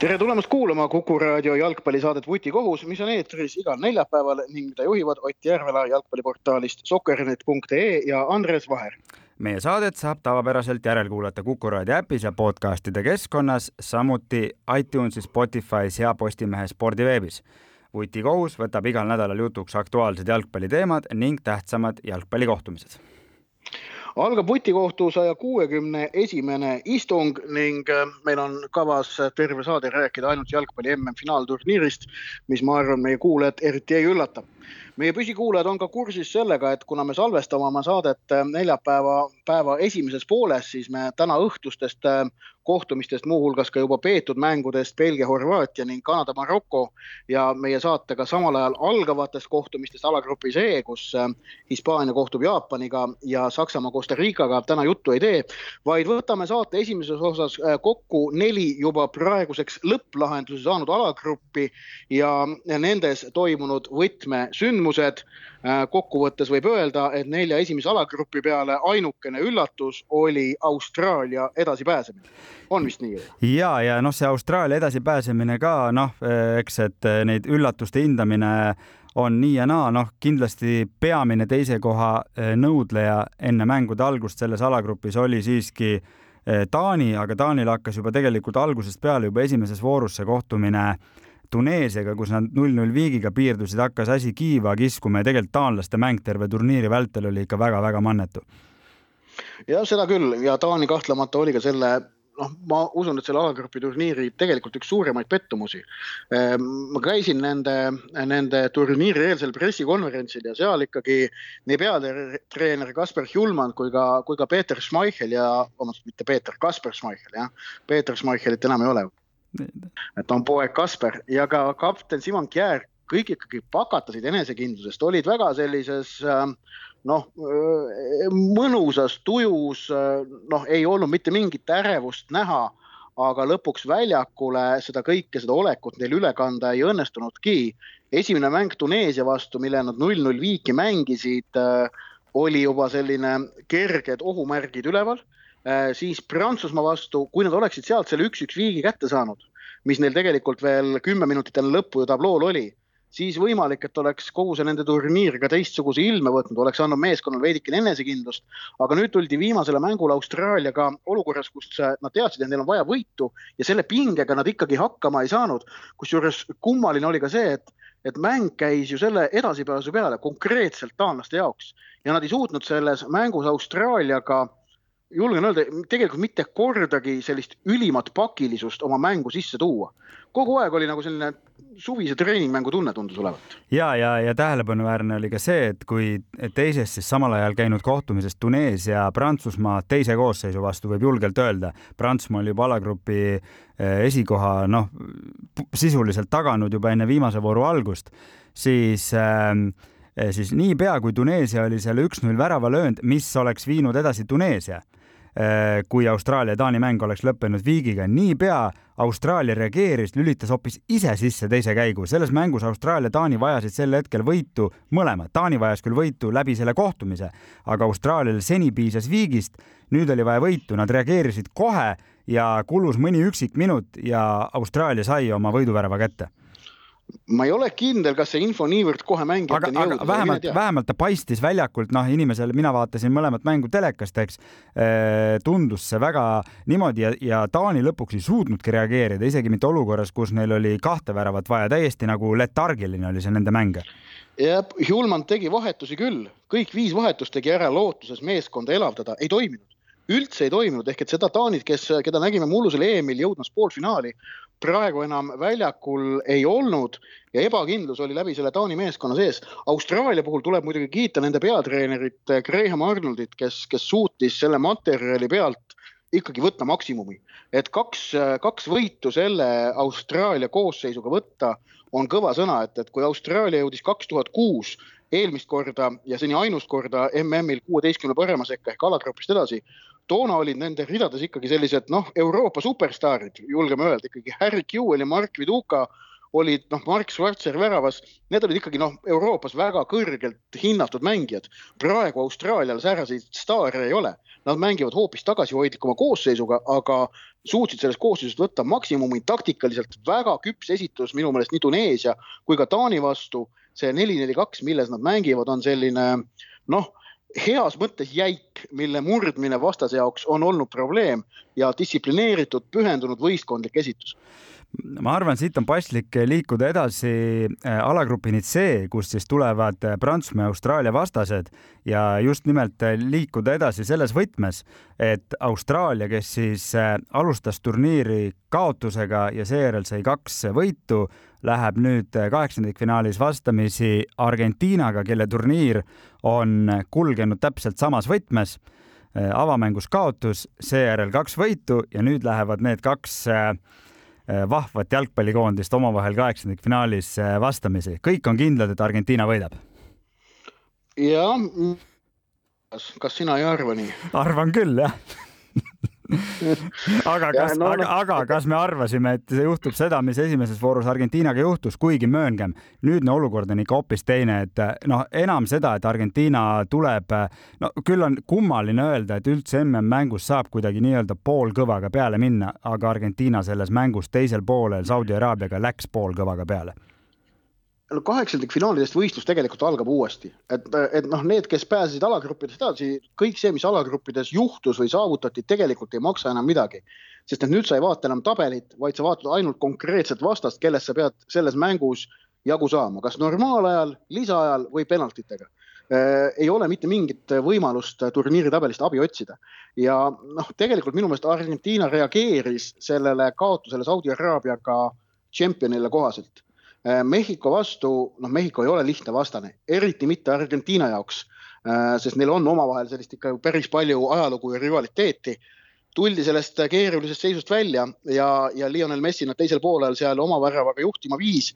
tere tulemast kuulama Kuku raadio jalgpallisaadet Vutikohus, mis on eetris igal neljapäeval ning mida juhivad Ott Järvela jalgpalliportaalist sokkernet.ee ja Andres Vaher. meie saadet saab tavapäraselt järelkuulata Kuku raadio äpis ja podcastide keskkonnas, samuti iTunesis, Spotify's ja Postimehe spordiveebis. vutikohus võtab igal nädalal jutuks aktuaalsed jalgpalliteemad ning tähtsamad jalgpallikohtumised algab vutikohtu saja kuuekümne esimene istung ning äh, meil on kavas terve saade rääkida ainult jalgpalli MM-finaalturniirist, mis ma arvan, meie kuulajat eriti ei üllata. Meie püsikuulajad on ka kursis sellega, et kuna me salvestame oma saadet äh, neljapäeva päeva esimeses pooles, siis me täna õhtustest äh, kohtumistest, muuhulgas ka juba peetud mängudest Belgia, Horvaatia ning Kanada, Maroko ja meie saatega samal ajal algavatest kohtumistest alagrupis E, kus äh, Hispaania kohtub Jaapaniga ja Saksamaa Costa Ricaga täna juttu ei tee, vaid võtame saate esimeses osas kokku neli juba praeguseks lõpplahenduse saanud alagruppi ja nendes toimunud võtmesündmused sündmused. Äh, kokkuvõttes võib öelda, et nelja esimese alagrupi peale ainukene üllatus oli Austraalia edasipääsemine. On vist nii? ja, ja noh, see Austraalia edasipääsemine ka noh, eks, et äh, neid üllatuste hindamine on nii ja naa, noh kindlasti peamine teise koha nõudleja enne mängude algust selles alagrupis oli siiski Taani, aga Taanil hakkas juba tegelikult algusest peale juba esimeses voorus see kohtumine Tuneesiaga, kus nad null-null viigiga piirdusid, hakkas asi kiiva kiskuma ja tegelikult taanlaste mäng terve turniiri vältel oli ikka väga-väga mannetu. jah, seda küll ja Taani kahtlemata oli ka selle noh, ma usun, et selle alagrupi turniiri tegelikult üks suuremaid pettumusi. Ehm, ma käisin nende, nende turniiri eelsel pressikonverentsil ja seal ikkagi nii peatreener Kaspar Hjulman kui ka, kui ka Peeter Schmeichel ja, vabandust, mitte Peeter, Kaspar Schmeichel jah, Peeter Schmeichelit enam ei ole et on poeg Kasper ja ka kapten Simon Kjär, kõik ikkagi pakatasid enesekindlusest, olid väga sellises äh, noh, äh, mõnusas tujus, äh, noh, ei olnud mitte mingit ärevust näha, aga lõpuks väljakule seda kõike, seda olekut neil üle kanda ei õnnestunudki. esimene mäng Tuneesia vastu, mille nad null-null viiki mängisid, oli juba selline kerged ohumärgid üleval siis Prantsusmaa vastu, kui nad oleksid sealt selle üks-üks viigi kätte saanud, mis neil tegelikult veel kümme minutit enne lõppu ju tablool oli, siis võimalik, et oleks kogu see nende turniir ka teistsuguse ilme võtnud, oleks andnud meeskonnale veidikene enesekindlust. aga nüüd tuldi viimasele mängule Austraaliaga olukorras, kus nad teadsid, et neil on vaja võitu ja selle pingega nad ikkagi hakkama ei saanud. kusjuures kummaline oli ka see, et et mäng käis ju selle edasipääsu peale konkreetselt taanlaste jaoks ja nad ei suutnud selles mängus Austraaliaga julgen öelda, tegelikult mitte kordagi sellist ülimat pakilisust oma mängu sisse tuua. kogu aeg oli nagu selline suvise treeningmängu tunne tundus olevat. ja, ja, ja tähelepanuväärne oli ka see, et kui teises siis samal ajal käinud kohtumises Tuneesia Prantsusmaa teise koosseisu vastu võib julgelt öelda, Prantsusmaa oli juba alagrupi eh, esikoha noh, sisuliselt taganud juba enne viimase vooru algust, siis äh, siis niipea kui Tuneesia oli selle üks-null värava löönud, mis oleks viinud edasi Tuneesia Äh, kui Austraalia-Taani mäng oleks lõppenud viigiga, niipea Austraalia reageeris, lülitas hoopis ise sisse teise käigu. selles mängus Austraalia-Taani vajasid sel hetkel võitu mõlemad. Taani vajas küll võitu läbi selle kohtumise, aga Austraalial seni piisas viigist, nüüd oli vaja võitu, nad reageerisid kohe ja kulus mõni üksik minut ja Austraalia sai oma võiduvärava kätte ma ei ole kindel, kas see info niivõrd kohe mängijateni jõudis. vähemalt, vähemalt ta paistis väljakult, noh, inimesele, mina vaatasin mõlemat mängu telekast, eks eh,. tundus see väga niimoodi ja, ja Taani lõpuks ei suutnudki reageerida, isegi mitte olukorras, kus neil oli kahte väravat vaja, täiesti nagu letargiline oli see nende mäng. jah, Hjulman tegi vahetusi küll, kõik viis vahetust tegi ära lootuses meeskonda elavdada, ei toiminud üldse ei toiminud, ehk et seda Taanit, kes, keda nägime mullusel EM-il jõudmas poolfinaali, praegu enam väljakul ei olnud ja ebakindlus oli läbi selle Taani meeskonna sees. Austraalia puhul tuleb muidugi kiita nende peatreenerit eh, Graham Arnoldit, kes, kes suutis selle materjali pealt ikkagi võtta maksimumi. et kaks, kaks võitu selle Austraalia koosseisuga võtta on kõva sõna, et, et kui Austraalia jõudis kaks tuhat kuus eelmist korda ja seni ainust korda MM-il kuueteistkümne parema sekka ehk alagrupist edasi. toona olid nende ridades ikkagi sellised noh, Euroopa superstaarid, julgeme öelda ikkagi Harry Kewell ja Mark Viduka olid noh, Mark Schwarzer väravas, need olid ikkagi noh, Euroopas väga kõrgelt hinnatud mängijad. praegu Austraalial sääraseid staare ei ole, nad mängivad hoopis tagasihoidlikuma koosseisuga, aga suutsid sellest koosseisust võtta maksimumi taktikaliselt väga küps esitus minu meelest nii Tuneesia kui ka Taani vastu. See neli, neli, kaks, milles nad mängivad, on selline noh, heas mõttes jäik, mille murdmine vastase jaoks on olnud probleem ja distsiplineeritud, pühendunud võistkondlik esitus ma arvan, siit on paslik liikuda edasi äh, alagrupini C, kust siis tulevad äh, Prantsusmaa ja Austraalia vastased ja just nimelt äh, liikuda edasi selles võtmes, et Austraalia, kes siis alustas turniiri kaotusega ja seejärel sai kaks võitu, läheb nüüd kaheksandikfinaalis vastamisi Argentiinaga, kelle turniir on kulgenud täpselt samas võtmes. Avamängus kaotus, seejärel kaks võitu ja nüüd lähevad need kaks Äh, vahvat jalgpallikoondist omavahel kaheksandikfinaalis äh, vastamisi. kõik on kindlad, et Argentiina võidab. jah, kas sina ei arva nii? arvan küll, jah aga kas, no, aga aga kas me arvasime, et juhtub seda, mis esimeses voorus Argentiinaga juhtus, kuigi mööngem, nüüdne olukord on ikka hoopis teine, et noh, enam seda, et Argentiina tuleb, no küll on kummaline öelda, et üldse MM-mängus saab kuidagi nii-öelda poolkõvaga peale minna, aga Argentiina selles mängus teisel poolel Saudi Araabiaga läks poolkõvaga peale no kaheksandikfinaalidest võistlus tegelikult algab uuesti, et, et noh, need, kes pääsesid alagruppidest edasi, kõik see, mis alagruppides juhtus või saavutati, tegelikult ei maksa enam midagi. sest et nüüd sa ei vaata enam tabelit, vaid sa vaatad ainult konkreetset vastast, kellest sa pead selles mängus jagu saama, kas normaalajal, lisaajal või penaltitega äh,. ei ole mitte mingit võimalust turniiri tabelist abi otsida ja noh, tegelikult minu meelest Argentiina reageeris sellele kaotusele Saudi Araabiaga tšempionile kohaselt Mehhiko vastu, noh, Mehhiko ei ole lihtne vastane, eriti mitte Argentiina jaoks, äh, sest neil on omavahel sellist ikka päris palju ajalugu ja rivaliteeti. tuldi sellest keerulisest seisust välja ja, ja Lionel Messi nad teisel poolel seal oma väravaga juhtima viis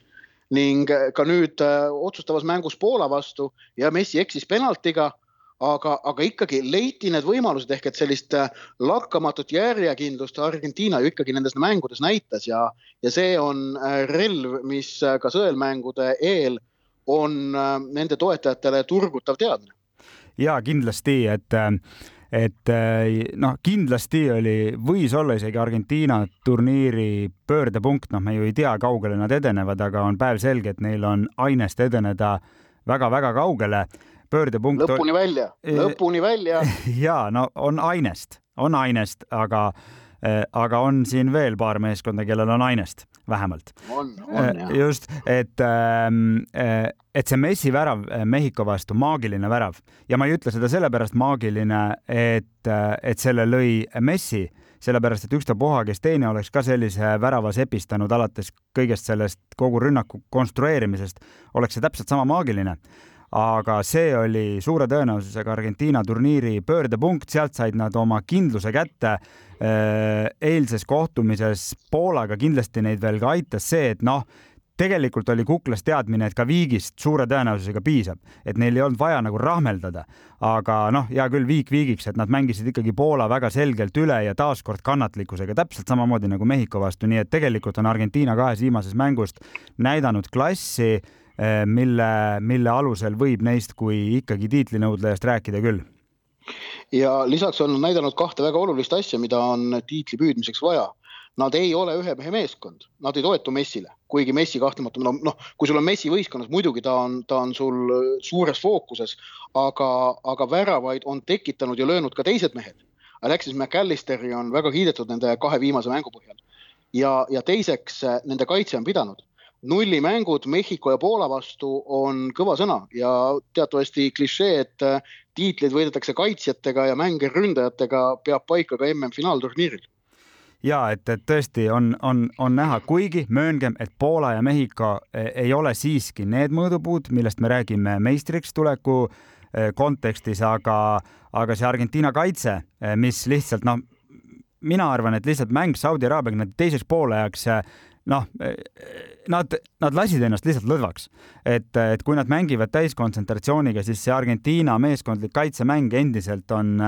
ning ka nüüd äh, otsustavas mängus Poola vastu ja Messi eksis penaltiga aga, aga ikkagi leiti need võimalused ehk et sellist äh, lakkamatut järjekindlust Argentiina ju ikkagi nendes mängudes näitas ja, ja see on äh, relv, mis äh, ka sõelmängude eel on nende toetajatele turgutav teadmine. ja kindlasti, et et noh, kindlasti oli, võis olla isegi Argentiina turniiri pöördepunkt, noh, me ju ei tea, kaugele nad edenevad, aga on päevselge, et neil on ainest edeneda väga-väga kaugele pöördepunkt. lõpuni välja, lõpuni välja. ja no on ainest, on ainest, aga äh, aga on siin veel paar meeskonda, kellel on ainest, vähemalt. on, on jah. just, et, ähm, äh, et see Messi värav äh, Mehhiko vastu, maagiline värav ja ma ei ütle seda sellepärast maagiline, et, et selle lõi Messi, sellepärast et ükstapuha, kes teine oleks ka sellise värava sepistanud alates kõigest sellest kogu rünnaku konstrueerimisest, oleks see täpselt sama maagiline aga see oli suure tõenäosusega Argentiina turniiri pöördepunkt, sealt said nad oma kindluse kätte. Äh, eilses kohtumises Poolaga kindlasti neid veel ka aitas see, et noh, tegelikult oli kuklas teadmine, et ka viigist suure tõenäosusega piisab, et neil ei olnud vaja nagu rahmeldada, aga noh, hea küll, viik viigiks, et nad mängisid ikkagi Poola väga selgelt üle ja taaskord kannatlikkusega, täpselt samamoodi nagu Mehhiko vastu, nii et tegelikult on Argentiina kahes viimasest mängust näidanud klassi mille, mille alusel võib neist kui ikkagi tiitlinõudlejast rääkida küll. ja lisaks on nad näidanud kahte väga olulist asja, mida on tiitli püüdmiseks vaja. Nad ei ole ühe mehe meeskond, nad ei toetu Messile, kuigi Messi kahtlemata, no noh, kui sul on Messi võistkonnas, muidugi ta on, ta on sul suures fookuses, aga, aga väravaid on tekitanud ja löönud ka teised mehed. Alexis McAllisteri on väga kiidetud nende kahe viimase mängu põhjal ja, ja teiseks nende kaitse on pidanud nullimängud Mehhiko ja Poola vastu on kõva sõna ja teatavasti klišee, et äh, tiitleid võidetakse kaitsjatega ja mänge ründajatega, peab paika ka MM-finaalturniiril ja et, et tõesti on, on, on näha, kuigi mööngem, et Poola ja Mehhiko e, ei ole siiski need mõõdupuud, millest me räägime meistriks tuleku e, kontekstis, aga, aga see Argentiina kaitse, e, mis lihtsalt noh, mina arvan, et lihtsalt mäng Saudi Araabiaga teiseks poolajaks noh, nad, nad lasid ennast lihtsalt lõdvaks, et, et kui nad mängivad täiskontsentratsiooniga, siis see Argentiina meeskondlik kaitsemäng endiselt on,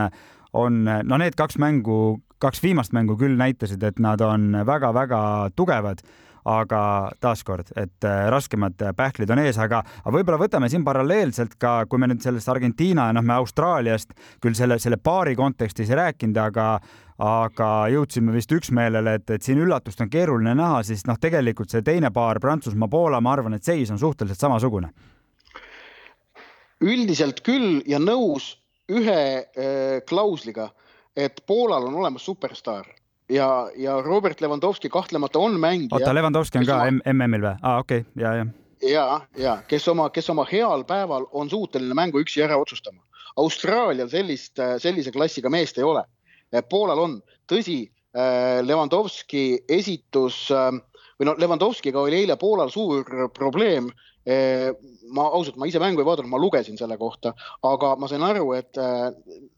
on no need kaks mängu, kaks viimast mängu küll näitasid, et nad on väga-väga tugevad aga taaskord, et äh, raskemad pähklid on ees, aga, aga võib-olla võtame siin paralleelselt ka, kui me nüüd sellest Argentiina ja noh, me Austraaliast küll selle, selle paari kontekstis ei rääkinud, aga aga jõudsime vist üksmeelele, et, et siin üllatust on keeruline näha, siis noh, tegelikult see teine paar Prantsusmaa-Poola, ma arvan, et seis on suhteliselt samasugune. üldiselt küll ja nõus ühe äh, klausliga, et Poolal on olemas superstaar ja, ja Robert Lewandowski kahtlemata on mängija. oota, Lewandowski on ka oma... MM-il või? aa, okei okay., ja, ja. ja, ja kes oma, kes oma heal päeval on suuteline mängu üksi ära otsustama. Austraalial sellist, sellise klassiga meest ei ole Poolal on, tõsi, äh, Levandovski esitus äh, või no Levandovskiga oli eile Poolal suur probleem. Ma ausalt, ma ise mängu ei vaadanud, ma lugesin selle kohta, aga ma sain aru, et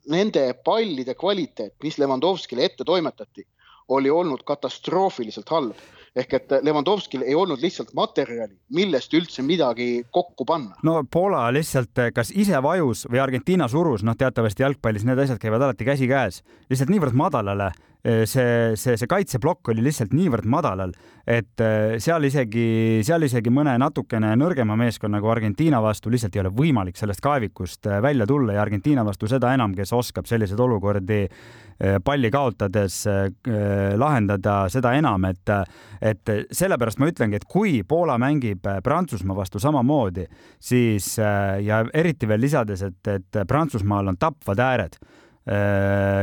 nende pallide kvaliteet, mis Levandovskile ette toimetati, oli olnud katastroofiliselt halb ehk et Levandovskil ei olnud lihtsalt materjali, millest üldse midagi kokku panna. no Poola lihtsalt kas ise vajus või Argentiina surus, noh, teatavasti jalgpallis need asjad käivad alati käsikäes, lihtsalt niivõrd madalale eh, see, see, see kaitseplokk oli lihtsalt niivõrd madalal, et eh, seal isegi, seal isegi mõne natukene nõrgema meeskonna nagu Argentiina vastu lihtsalt ei ole võimalik sellest kaevikust eh, välja tulla ja Argentiina vastu seda enam, kes oskab selliseid olukordi palli kaotades lahendada, seda enam, et et sellepärast ma ütlengi, et kui Poola mängib Prantsusmaa vastu samamoodi, siis ja eriti veel lisades, et, et Prantsusmaal on tapvad ääred.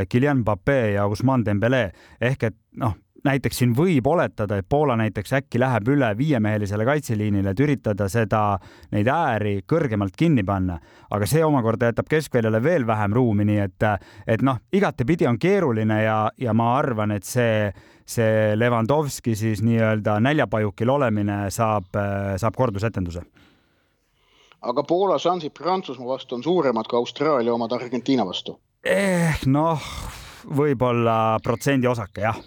Kylian Mbappe ja Ousmane Dembele ehk et noh näiteks siin võib oletada, et Poola näiteks äkki läheb üle viiemehelisele kaitseliinile, et üritada seda, neid ääri kõrgemalt kinni panna, aga see omakorda jätab keskväljale veel vähem ruumi, nii et, et noh, igatepidi on keeruline ja, ja ma arvan, et see, see Levandovski siis nii-öelda näljapajukil olemine saab, saab kordusetenduse. Aga Poola šansid Prantsusmaa vastu on suuremad kui Austraalia omad Argentiina vastu? eh noh, võib-olla protsendi osake jah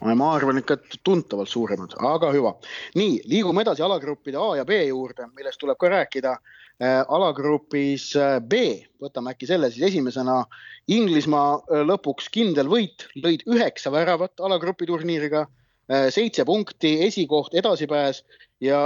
ma arvan ikka, tuntavalt suuremad, aga hüva. nii, liigume edasi alagruppide A ja B juurde, millest tuleb ka rääkida äh,. alagrupis äh, B, võtame äkki selle siis esimesena. Inglismaa äh, lõpuks kindel võit, lõid üheksa väravat alagrupi turniiriga seitse punkti, esikoht, edasipääs ja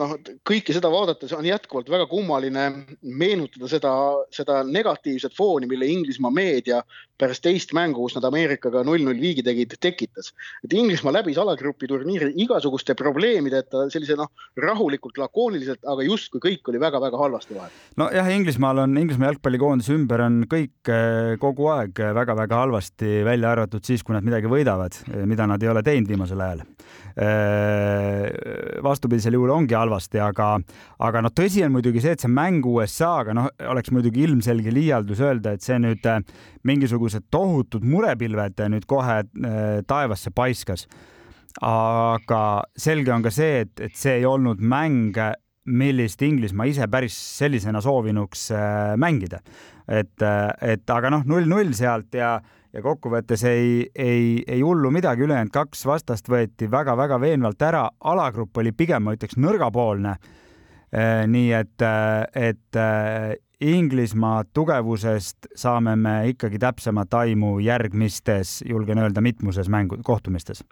noh, kõike seda vaadates on jätkuvalt väga kummaline meenutada seda, seda negatiivset fooni, mille Inglismaa meedia pärast teist mängu, kus nad Ameerikaga null-null viigi tegid, tekitas. et Inglismaa läbis alagrupi turniiri igasuguste probleemideta, sellise noh, rahulikult, lakooniliselt, aga justkui kõik oli väga-väga halvasti vahel. nojah, Inglismaal on, Inglismaa jalgpallikoondise ümber on kõik eh, kogu aeg väga-väga halvasti, välja arvatud siis, kui nad midagi võidavad, eh, mida nad ei ole teinud viimasel ajal. Eh, vastupidisel juhul ongi halvasti, aga, aga noh, tõsi on muidugi see, et see mäng USA-ga, noh, oleks muidugi ilmselge liialdus öelda, et see nüüd mingisuguse mingisugused tohutud murepilved nüüd kohe äh, taevasse paiskas. aga selge on ka see, et, et see ei olnud mäng, millist Inglismaa ise päris sellisena soovinuks äh, mängida. et, äh, et aga noh, null-null sealt ja, ja kokkuvõttes ei, ei, ei hullu midagi, ülejäänud kaks vastast võeti väga-väga veenvalt ära, alagrupp oli pigem, ma ütleks, nõrgapoolne. nii et, et Inglismaa tugevusest saame me ikkagi täpsemat aimu järgmistes, julgen öelda, mitmuses mängu, kohtumistes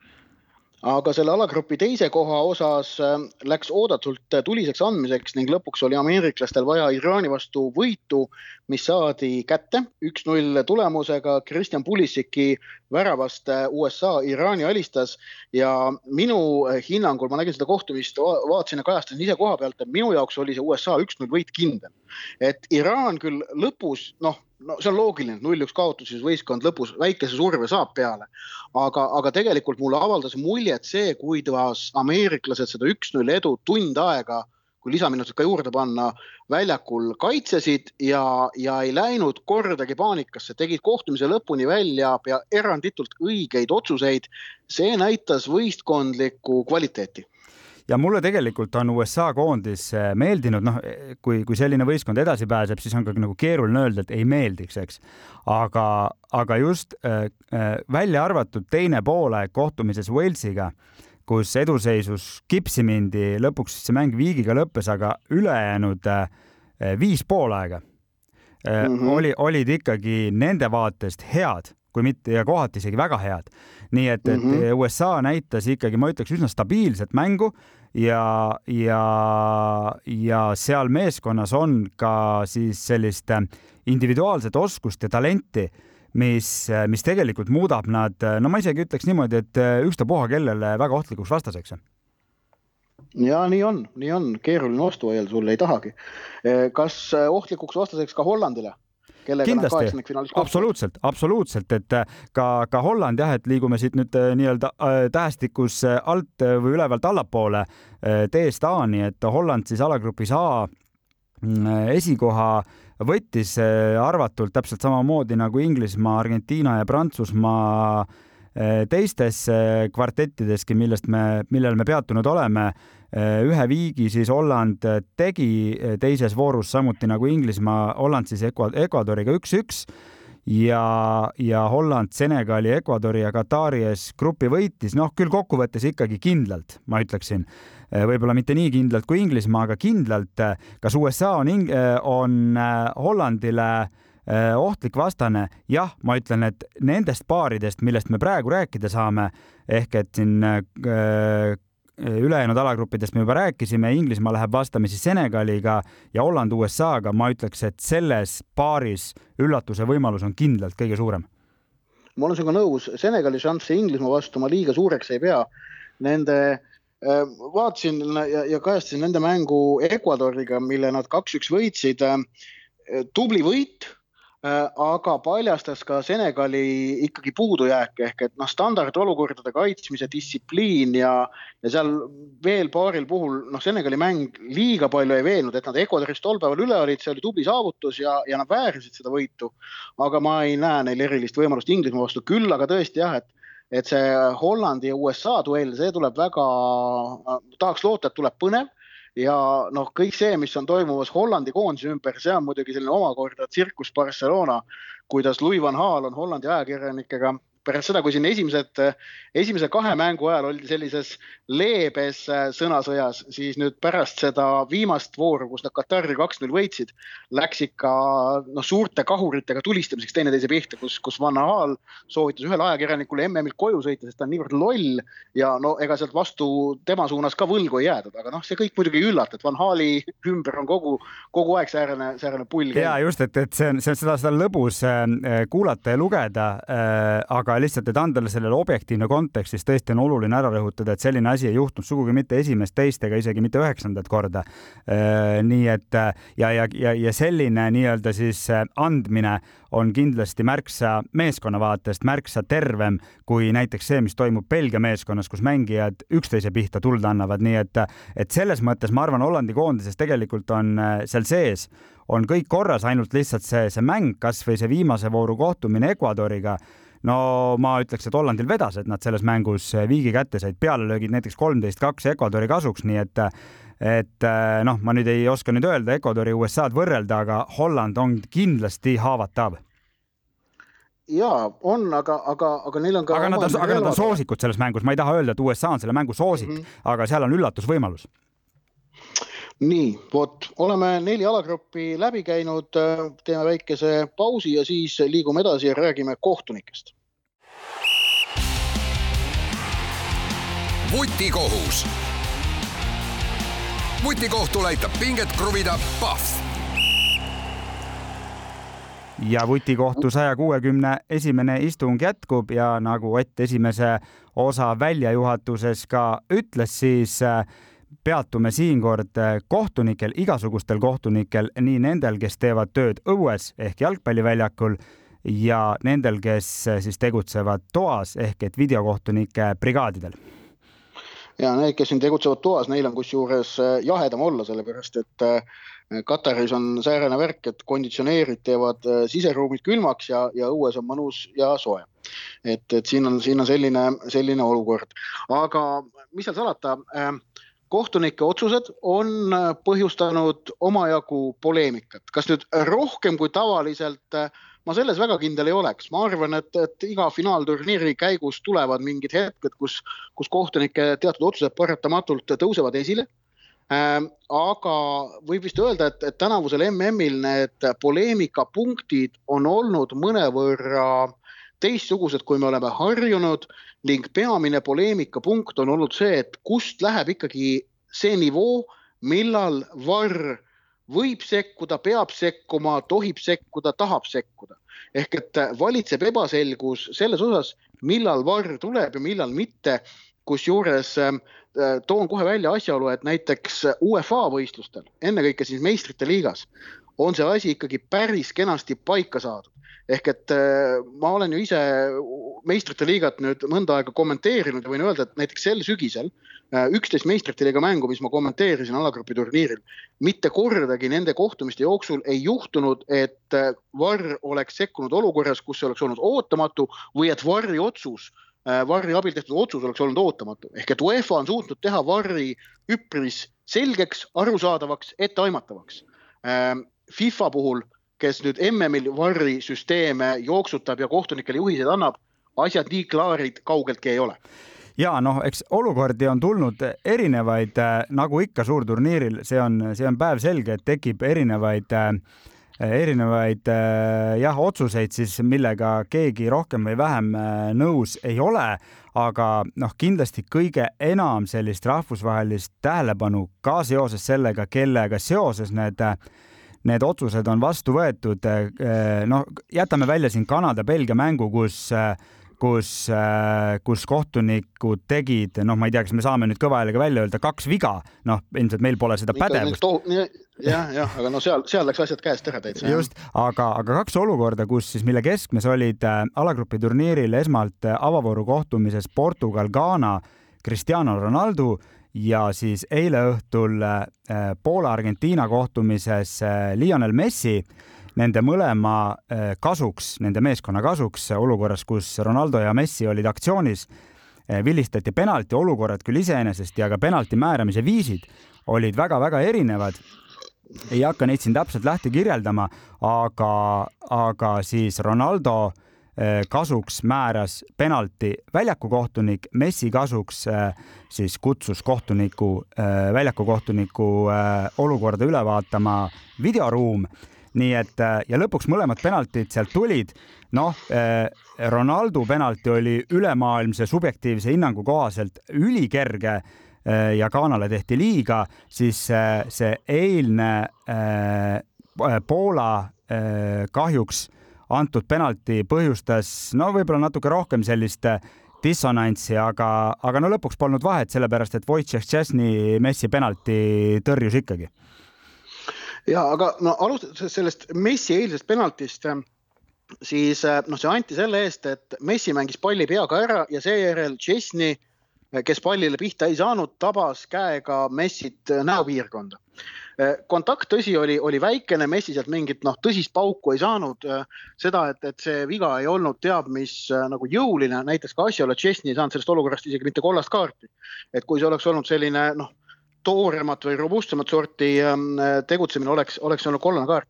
aga selle alagrupi teise koha osas äh, läks oodatult tuliseks andmiseks ning lõpuks oli ameeriklastel vaja Iraani vastu võitu, mis saadi kätte üks-null tulemusega. Kristjan Pulisiki väravast äh, USA Iraani alistas ja minu äh, hinnangul, ma nägin seda kohtumist, vaatasin ja kajastasin ise koha pealt, et minu jaoks oli see USA üks-null võit kindel. et Iraan küll lõpus, noh no see on loogiline, null-üks kaotuses võistkond lõpus väikese surve saab peale. aga, aga tegelikult mulle avaldas muljet see, kuidas ameeriklased seda üks-null edu tund aega, kui lisaminutid ka juurde panna, väljakul kaitsesid ja, ja ei läinud kordagi paanikasse, tegid kohtumise lõpuni välja pea eranditult õigeid otsuseid. see näitas võistkondlikku kvaliteeti ja mulle tegelikult on USA koondis äh, meeldinud, noh, kui, kui selline võistkond edasi pääseb, siis on ka nagu keeruline öelda, et ei meeldiks, eks. aga, aga just äh, äh, välja arvatud teine poole kohtumises Walesiga, kus eduseisus kipsi mindi, lõpuks see mäng viigiga lõppes, aga ülejäänud viis pool aega mm -hmm. oli, olid ikkagi nende vaatest head, kui mitte ja kohati isegi väga head. nii et, et mm -hmm. USA näitas ikkagi, ma ütleks, üsna stabiilset mängu ja, ja, ja seal meeskonnas on ka siis sellist individuaalset oskust ja talenti, mis, mis tegelikult muudab nad, no ma isegi ütleks niimoodi, et ükstapuha kellele väga ohtlikuks vastaseks ja nii on, nii on, keeruline vaielda sulle ei tahagi. kas ohtlikuks vastaseks ka Hollandile? Kindlasti, absoluutselt, absoluutselt, et äh, ka, ka Holland jah, et liigume siit nüüd äh, nii-öelda äh, tähestikus alt või ülevalt allapoole D-st A-ni, et Holland siis alagrupis A mm, esikoha võttis arvatult täpselt samamoodi nagu Inglismaa, Argentiina ja Prantsusmaa teistes kvartettideski, millest me, millel me peatunud oleme Äh, ühe viigi siis Holland äh, tegi äh, teises voorus samuti nagu Inglismaa, Holland siis Ecuadoriga üks-üks ja, ja Holland Senegali, Ecuadori ja Katari ees grupi võitis, noh küll kokkuvõttes ikkagi kindlalt, ma ütleksin, võib-olla mitte nii kindlalt kui Inglismaa, aga kindlalt. kas USA on, on Hollandile ohtlik vastane, jah, ma ütlen, et nendest paaridest, millest me praegu rääkida saame, ehk et siin ülejäänud alagruppidest me juba rääkisime, Inglismaa läheb vastamisi Senegaliga ja Holland USA-ga, ma ütleks, et selles paaris üllatuse võimalus on kindlalt kõige suurem. ma olen sinuga nõus, Senegali šansse Inglismaa vastu ma liiga suureks ei pea. Nende äh, vaatasin ja, ja kajastasin nende mängu Ecuadoriga, mille nad kaks-üks võitsid. Äh, tubli võit Äh, aga paljastas ka Senegali ikkagi puudujääke ehk et noh, standardolukordade kaitsmise distsipliin ja, ja seal veel paaril puhul noh, Senegali mäng liiga palju ei veennud, et nad Ecuadorist tol päeval üle olid, see oli tubli saavutus ja, ja nad väärisid seda võitu. aga ma ei näe neil erilist võimalust Inglismaa vastu, küll aga tõesti jah, et et see Hollandi ja USA duell, see tuleb väga, tahaks loota, et tuleb põnev ja noh, kõik see, mis on toimumas Hollandi koondise ümber, see on muidugi selline omakorda tsirkus Barcelona, kuidas Louis van Gaal on Hollandi ajakirjanikega pärast seda, kui siin esimesed, esimese kahe mängu ajal oldi sellises leebes äh, sõnasõjas, siis nüüd pärast seda viimast vooru, kus nad Katari kaks-null võitsid, läks ikka noh, suurte kahuritega tulistamiseks teineteise pihta, kus, kus Van Gaal soovitas ühele ajakirjanikule MM-ilt koju sõita, sest ta on niivõrd loll ja no ega sealt vastu tema suunas ka võlgu ei jäädud, aga noh, see kõik muidugi ei üllata, et Van Gaali ümber on kogu, kogu aeg säärane, säärane pull. ja just, et, et see on, see on seda, seda lõbus äh, kuulata ja lugeda äh,, aga lihtsalt, et anda sellele objektiivne kontekst, siis tõesti on oluline ära rõhutada, et selline asi ei juhtunud sugugi mitte esimest, teist ega isegi mitte üheksandat korda. Äh, nii et ja, ja, ja, ja selline nii-öelda siis äh, andmine on kindlasti märksa meeskonna vaatest märksa tervem kui näiteks see, mis toimub Belgia meeskonnas, kus mängijad üksteise pihta tuld annavad, nii et, et selles mõttes ma arvan, Hollandi koondises tegelikult on äh, seal sees on kõik korras, ainult lihtsalt see, see mäng, kasvõi see viimase vooru kohtumine Ecuadoriga no ma ütleks, et Hollandil vedas, et nad selles mängus eh, viigi kätte said, pealelöögid näiteks kolmteist, kaks Ecuadori kasuks, nii et et eh, noh, ma nüüd ei oska nüüd öelda Ecuadori USA-d võrrelda, aga Holland on kindlasti haavatav ja on, aga, aga, aga neil on ka. aga nad on, aga nad on soosikud selles mängus, ma ei taha öelda, et USA on selle mängu soosik mm, -hmm. aga seal on üllatusvõimalus nii, vot oleme neli alagruppi läbi käinud, teeme väikese pausi ja siis liigume edasi ja räägime kohtunikest. vutikohus. vutikohtul aitab pinget kruvida Pahv ja vutikohtu saja kuuekümne esimene istung jätkub ja nagu Ott esimese osa väljajuhatuses ka ütles, siis peatume siinkord eh, kohtunikel, igasugustel kohtunikel, nii nendel, kes teevad tööd õues ehk jalgpalliväljakul ja nendel, kes eh, siis tegutsevad toas ehk et videokohtunike brigaadidel ja need, kes siin tegutsevad toas, neil on kusjuures eh, jahedam olla, sellepärast et Kataris on säärane värk, et konditsioneerid teevad siseruumid külmaks ja, ja õues on mõnus ja soe. et, et siin on, siin on selline, selline olukord, aga mis seal salata äh,, kohtunike otsused on põhjustanud omajagu poleemikat, kas nüüd rohkem kui tavaliselt ma selles väga kindel ei oleks, ma arvan, et, et iga finaalturniiri käigus tulevad mingid hetked, kus, kus kohtunike teatud otsused paratamatult tõusevad esile. Ähm, aga võib vist öelda, et, et tänavusel MM-il need poleemikapunktid on olnud mõnevõrra teistsugused, kui me oleme harjunud ning peamine poleemikapunkt on olnud see, et kust läheb ikkagi see nivoo, millal varr võib sekkuda, peab sekkuma, tohib sekkuda, tahab sekkuda. ehk et valitseb ebaselgus selles osas, millal varr tuleb ja millal mitte. kusjuures äh, toon kohe välja asjaolu, et näiteks UEFA võistlustel, ennekõike siis meistrite liigas, on see asi ikkagi päris kenasti paika saadud ehk et äh, ma olen ju ise meistrite liigat nüüd mõnda aega kommenteerinud ja võin öelda, et näiteks sel sügisel äh, üksteist meistrite liiga mängu, mis ma kommenteerisin alagrupi turniiril, mitte kordagi nende kohtumiste jooksul ei juhtunud, et äh, Varr oleks sekkunud olukorras, kus see oleks olnud ootamatu või et Varri otsus Varri abil tehtud otsus oleks olnud ootamatu ehk et UEFA on suutnud teha Varri üpris selgeks, arusaadavaks, etteaimatavaks. FIFA puhul kes nüüd MM-il varri süsteeme jooksutab ja kohtunikele juhiseid annab, asjad nii klaarid kaugeltki ei ole. Ja noh, eks olukordi on tulnud erinevaid, äh, nagu ikka suurturniiril, see on, see on päevselge, et tekib erinevaid äh, erinevaid äh, jah, otsuseid siis, millega keegi rohkem või vähem nõus ei ole, aga noh, kindlasti kõige enam sellist rahvusvahelist tähelepanu ka seoses sellega, kellega seoses need äh, need otsused on vastu võetud. Eh, noh, jätame välja siin Kanada-Belgia mängu, kus kus, kus kohtunikud tegid, noh, ma ei tea, kas me saame nüüd kõva häälega välja öelda, kaks viga, noh, ilmselt meil pole seda pädevust. jah, jah, aga no seal, seal läks asjad käest ära täitsa. just, aga, aga kaks olukorda, kus siis, mille keskmes olid alagrupi turniiril esmalt avavooru kohtumises Portugal-Ghana Cristiano Ronaldo ja siis eile õhtul äh, Poola-Argentiina kohtumises äh, Lionel Messi nende mõlema äh, kasuks, nende meeskonna kasuks olukorras, kus Ronaldo ja Messi olid aktsioonis, vilistati penalti olukorrad küll iseenesest ja ka penalti määramise viisid olid väga-väga erinevad. ei hakka neid siin täpselt lahti kirjeldama, aga, aga siis Ronaldo äh, kasuks määras penalti väljakukohtunik, Messi kasuks äh, siis kutsus kohtuniku, äh, väljakukohtuniku olukorda üle vaatama videoruum. nii et ja lõpuks mõlemad penaltid sealt tulid. noh, Ronaldo penalti oli ülemaailmse subjektiivse hinnangu kohaselt ülikerge ja Ghanale tehti liiga, siis see eilne Poola kahjuks antud penalti põhjustas no võib-olla natuke rohkem sellist äh, dissonantsi, aga, aga no lõpuks polnud vahet, sellepärast et Wojciech Szczesny Messi penalti tõrjus ikkagi. ja aga no alustades sellest Messi eilsest penaltist, äh, siis äh, noh, see anti selle eest, et Messi mängis palli peaga ära ja seejärel Szczesny, kes pallile pihta ei saanud, tabas käega Messit näopiirkonda kontakt, tõsi, oli, oli väikene, Messi sealt mingit noh, tõsist pauku ei saanud. Eh, seda, et, et see viga ei olnud teab mis eh, nagu jõuline, näiteks ka asjaolu, et Chesney ei saanud sellest olukorrast isegi mitte kollast kaarti. et kui see oleks olnud selline noh, tooremat või robustsemat sorti tegutsemine, oleks, oleks olnud kollane kaart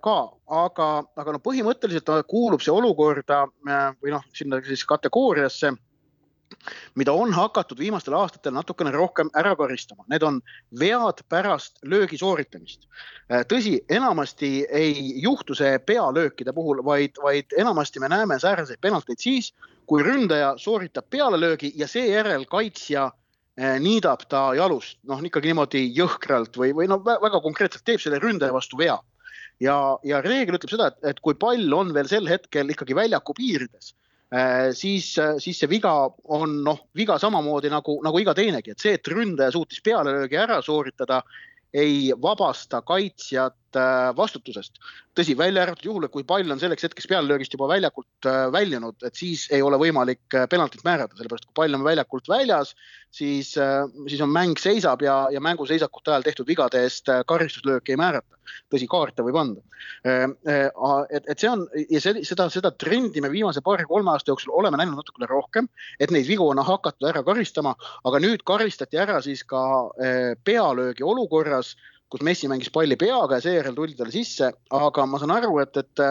ka, aga, aga no põhimõtteliselt kuulub see olukorda või noh, sinna siis kategooriasse mida on hakatud viimastel aastatel natukene rohkem ära karistama. Need on vead pärast löögi sooritamist. Äh, tõsi, enamasti ei juhtu see pealöökide puhul, vaid, vaid enamasti me näeme sääraseid penalteid siis, kui ründaja sooritab pealelöögi ja seejärel kaitsja äh, niidab ta jalust, noh ikkagi niimoodi jõhkralt või, või noh, väga konkreetselt teeb selle ründaja vastu vea. ja, ja reegel ütleb seda, et, kui pall on veel sel hetkel ikkagi väljaku piirides siis, äh, siis see viga on noh, viga samamoodi nagu, nagu iga teinegi, et see, et ründaja suutis pealelöögi ära sooritada, ei vabasta kaitsjat äh, vastutusest. tõsi, välja arvatud juhul, kui pall on selleks hetkeks pealelöögist juba väljakult väljunud, et siis ei ole võimalik penaltit määrata, sellepärast kui pall on väljakult väljas, siis, siis on mäng seisab ja, ja mänguseisakute ajal tehtud vigade eest karistuslööki ei määrata tõsi, kaarte võib anda. Et, et see on ja see, seda, seda trendi me viimase paari-kolme aasta jooksul oleme näinud natukene rohkem, et neid vigu on hakatud ära karistama, aga nüüd karistati ära siis ka pealöögi olukorras kus Messi mängis palli peaga ja seejärel tuldi talle sisse, aga ma saan aru, et, et,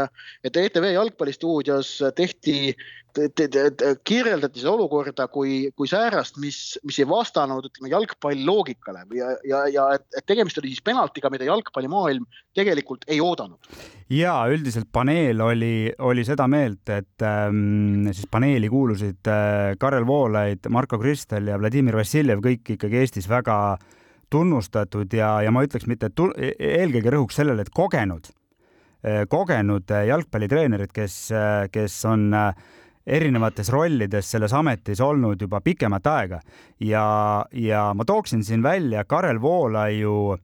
et ETV jalgpallistuudios tehti te, te, te, kirjeldati seda olukorda kui, kui säärast, mis, mis ei vastanud, ütleme, jalgpalli loogikale ja, ja, ja et, et tegemist oli siis penaltiga, mida jalgpallimaailm tegelikult ei oodanud. ja üldiselt paneel oli, oli seda meelt, et ähm, siis paneeli kuulusid äh, Karel Voolaid, Marko Kristel ja Vladimir Vassiljev, kõik ikkagi Eestis väga tunnustatud ja, ja ma ütleks mitte, et e-, eelkõige rõhuks sellele, et kogenud, äh, kogenud jalgpallitreenerid, kes, äh, kes on erinevates rollides selles ametis olnud juba pikemat aega. Ja, ja ma tooksin siin välja Karel Voolaiu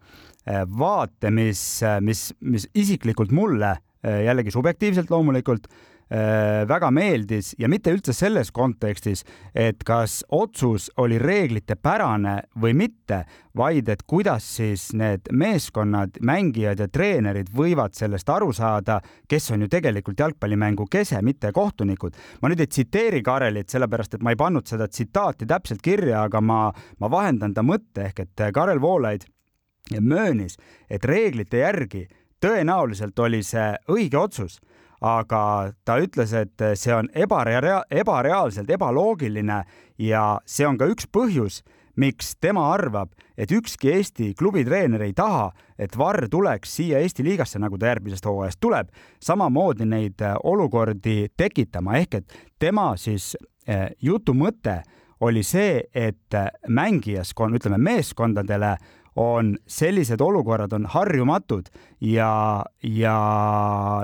vaate, mis, mis, mis isiklikult mulle jällegi subjektiivselt loomulikult Äh, väga meeldis ja mitte üldse selles kontekstis, et kas otsus oli reeglitepärane või mitte, vaid et kuidas siis need meeskonnad, mängijad ja treenerid võivad sellest aru saada, kes on ju tegelikult jalgpallimängu kese, mitte kohtunikud. ma nüüd ei tsiteeri Karelit, sellepärast et ma ei pannud seda tsitaati täpselt kirja, aga ma, ma vahendan ta mõtte ehk et Karel Voolaid möönis, et reeglite järgi tõenäoliselt oli see õige otsus aga ta ütles, et see on ebarea-, ebareaalselt ebaloogiline ja see on ka üks põhjus, miks tema arvab, et ükski Eesti klubitreener ei taha, et Varr tuleks siia Eesti liigasse, nagu ta järgmisest hooajast tuleb, samamoodi neid äh, olukordi tekitama, ehk et tema siis äh, jutu mõte oli see, et mängijaskond, ütleme meeskondadele on sellised olukorrad on harjumatud ja, ja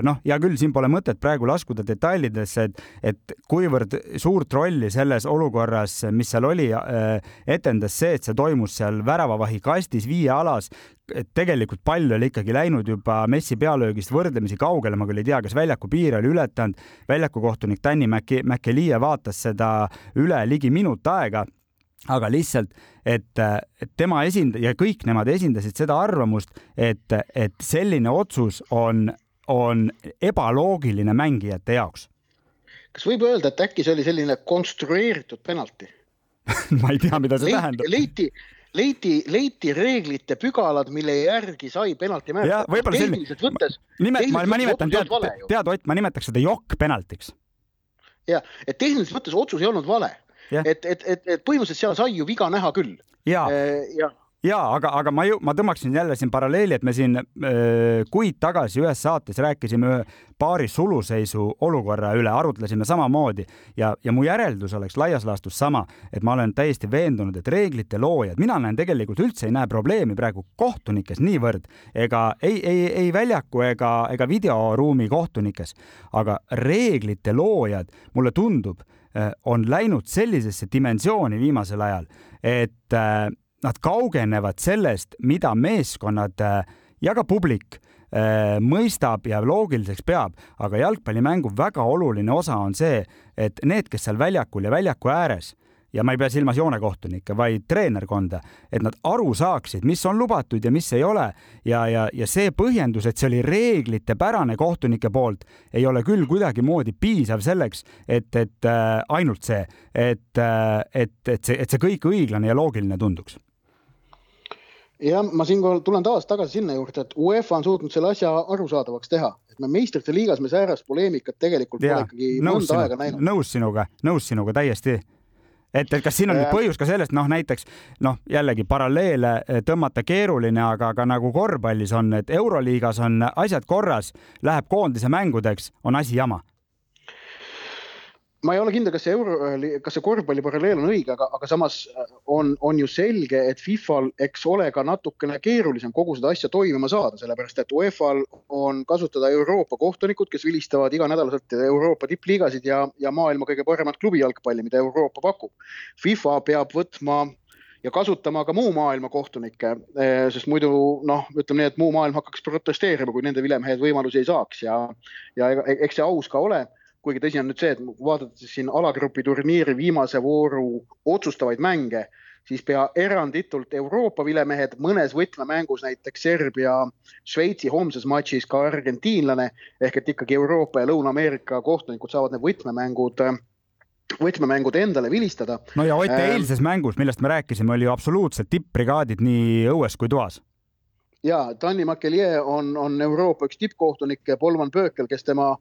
noh, hea küll, siin pole mõtet praegu laskuda detailidesse, et, et kuivõrd suurt rolli selles olukorras, mis seal oli, äh, etendas see, et see toimus seal väravavahi kastis viiealas, et tegelikult pall oli ikkagi läinud juba Messi pealöögist võrdlemisi kaugele, ma küll ei tea, kas väljaku piire oli ületanud. väljaku kohtunik Danny McElie vaatas seda üle ligi minut aega aga lihtsalt, et, et tema esinda- ja kõik nemad esindasid seda arvamust, et, et selline otsus on, on ebaloogiline mängijate jaoks. kas võib öelda, et äkki see oli selline konstrueeritud penalti ma ei tea, mida see leiti, tähendab. leiti, leiti, leiti reeglite pügalad, mille järgi sai penalti määrata. tehniliselt võttes. nimet-, ma, ma nimetan, tead, tead Ott, ma nimetaks seda jokk-penaltiks. ja, et tehniliselt võttes otsus ei olnud vale et, et, et, et põhimõtteliselt seal sai ju viga näha küll. ja, äh, ja ja aga, aga ma ju, ma tõmbaksin jälle siin paralleeli, et me siin öö, kuid tagasi ühes saates rääkisime paari suluseisu olukorra üle, arutlesime samamoodi. Ja, ja mu järeldus oleks laias laastus sama, et ma olen täiesti veendunud, et reeglite loojad, mina näen tegelikult üldse ei näe probleemi praegu kohtunikes niivõrd ega ei, ei, ei väljaku ega, ega videoruumi kohtunikes, aga reeglite loojad, mulle tundub Äh, on läinud sellisesse dimensiooni viimasel ajal, et äh, nad kaugenevad sellest, mida meeskonnad äh, ja ka publik mõistab ja loogiliseks peab, aga jalgpallimängu väga oluline osa on see, et need, kes seal väljakul ja väljaku ääres ja ma ei pea silmas joonekohtunikke, vaid treenerkonda, et nad aru saaksid, mis on lubatud ja mis ei ole. ja, ja, ja see põhjendus, et see oli reeglitepärane kohtunike poolt, ei ole küll kuidagimoodi piisav selleks, et, et äh, ainult see, et, äh, et, et see, et see kõik õiglane ja loogiline tunduks jah, ma siinkohal tulen taas tagasi sinna juurde, et UEFA on suutnud selle asja arusaadavaks teha, et me meistrite liigas me säärast poleemikat tegelikult ja, pole ikkagi mõnda sinu, aega näinud. nõus sinuga, nõus sinuga täiesti et, et kas siin on nüüd põhjus ka sellest, noh näiteks noh, jällegi paralleele eh, tõmmata keeruline, aga ka nagu korvpallis on, et Euroliigas on asjad korras, läheb koondise mängudeks, on asi jama ma ei ole kindel, kas see euro, kas see korvpalli paralleel on õige, aga, aga samas äh, on, on ju selge, et Fifal, eks ole ka natukene keerulisem kogu seda asja toimima saada, sellepärast et UEFA-l on kasutada Euroopa kohtunikud, kes vilistavad iganädalaselt Euroopa tippliigasid ja, ja maailma kõige paremat klubijalgpalli, mida Euroopa pakub. FIFA peab võtma ja kasutama ka muu maailma kohtunikke, äh, sest muidu noh, ütleme nii, et muu maailm hakkaks protesteerima, kui nende vilemehed võimalusi ei saaks ja, ja eks see aus ka ole kuigi tõsi on nüüd see, et vaadates siin alagrupi turniiri viimase vooru otsustavaid mänge, siis pea eranditult Euroopa vilemehed, mõnes võtmemängus, näiteks Serbia, Šveitsi homses matšis ka argentiinlane ehk et ikkagi Euroopa ja Lõuna-Ameerika kohtunikud saavad need võtmemängud võtmemängud endale vilistada. no ja Ott, eilses mängus, millest me rääkisime, oli ju absoluutselt tippbrigaadid nii õues kui toas ja Tanni Makelier on, on Euroopa üks tippkohtunikke, Polman Pöökel, kes tema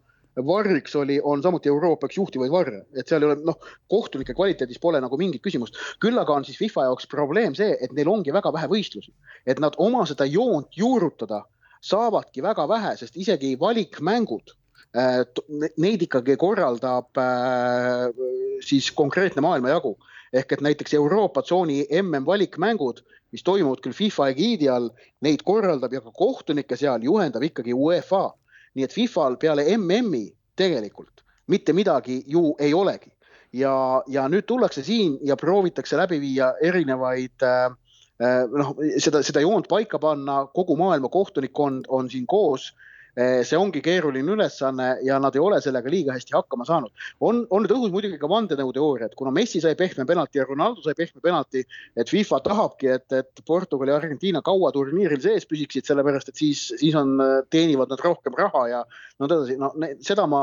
varriks oli, on samuti Euroopa üks juhtivaid varre, et seal ei ole noh, kohtunike kvaliteedis pole nagu mingit küsimust. küll aga on siis FIFA jaoks probleem see, et neil ongi väga vähe võistlusi, et nad oma seda joont juurutada saavadki väga vähe, sest isegi valikmängud äh, neid ikkagi korraldab äh, siis konkreetne maailmajagu ehk et näiteks Euroopa tsooni mm valikmängud, mis toimuvad küll FIFA egiidi all, neid korraldab ja ka kohtunikke seal juhendab ikkagi UEFA. Nii et FIFA-l peale MM-i tegelikult mitte midagi ju ei olegi. Ja, ja nüüd tullakse siin ja proovitakse läbi viia erinevaid äh, äh noh, seda, seda joont paika panna, kogu maailma kohtunikkond on siin koos. Eh, see ongi keeruline ülesanne ja nad ei ole sellega liiga hästi hakkama saanud. on, on nüüd õhus muidugi ka vandenõuteooria, et kuna Messi sai pehme penalti ja Ronaldo sai pehme penalti, et FIFA tahabki, et, et Portugal ja Argentiina kaua turniiril sees püsiksid, sellepärast et siis, siis on, teenivad nad rohkem raha ja no edasi, no seda ma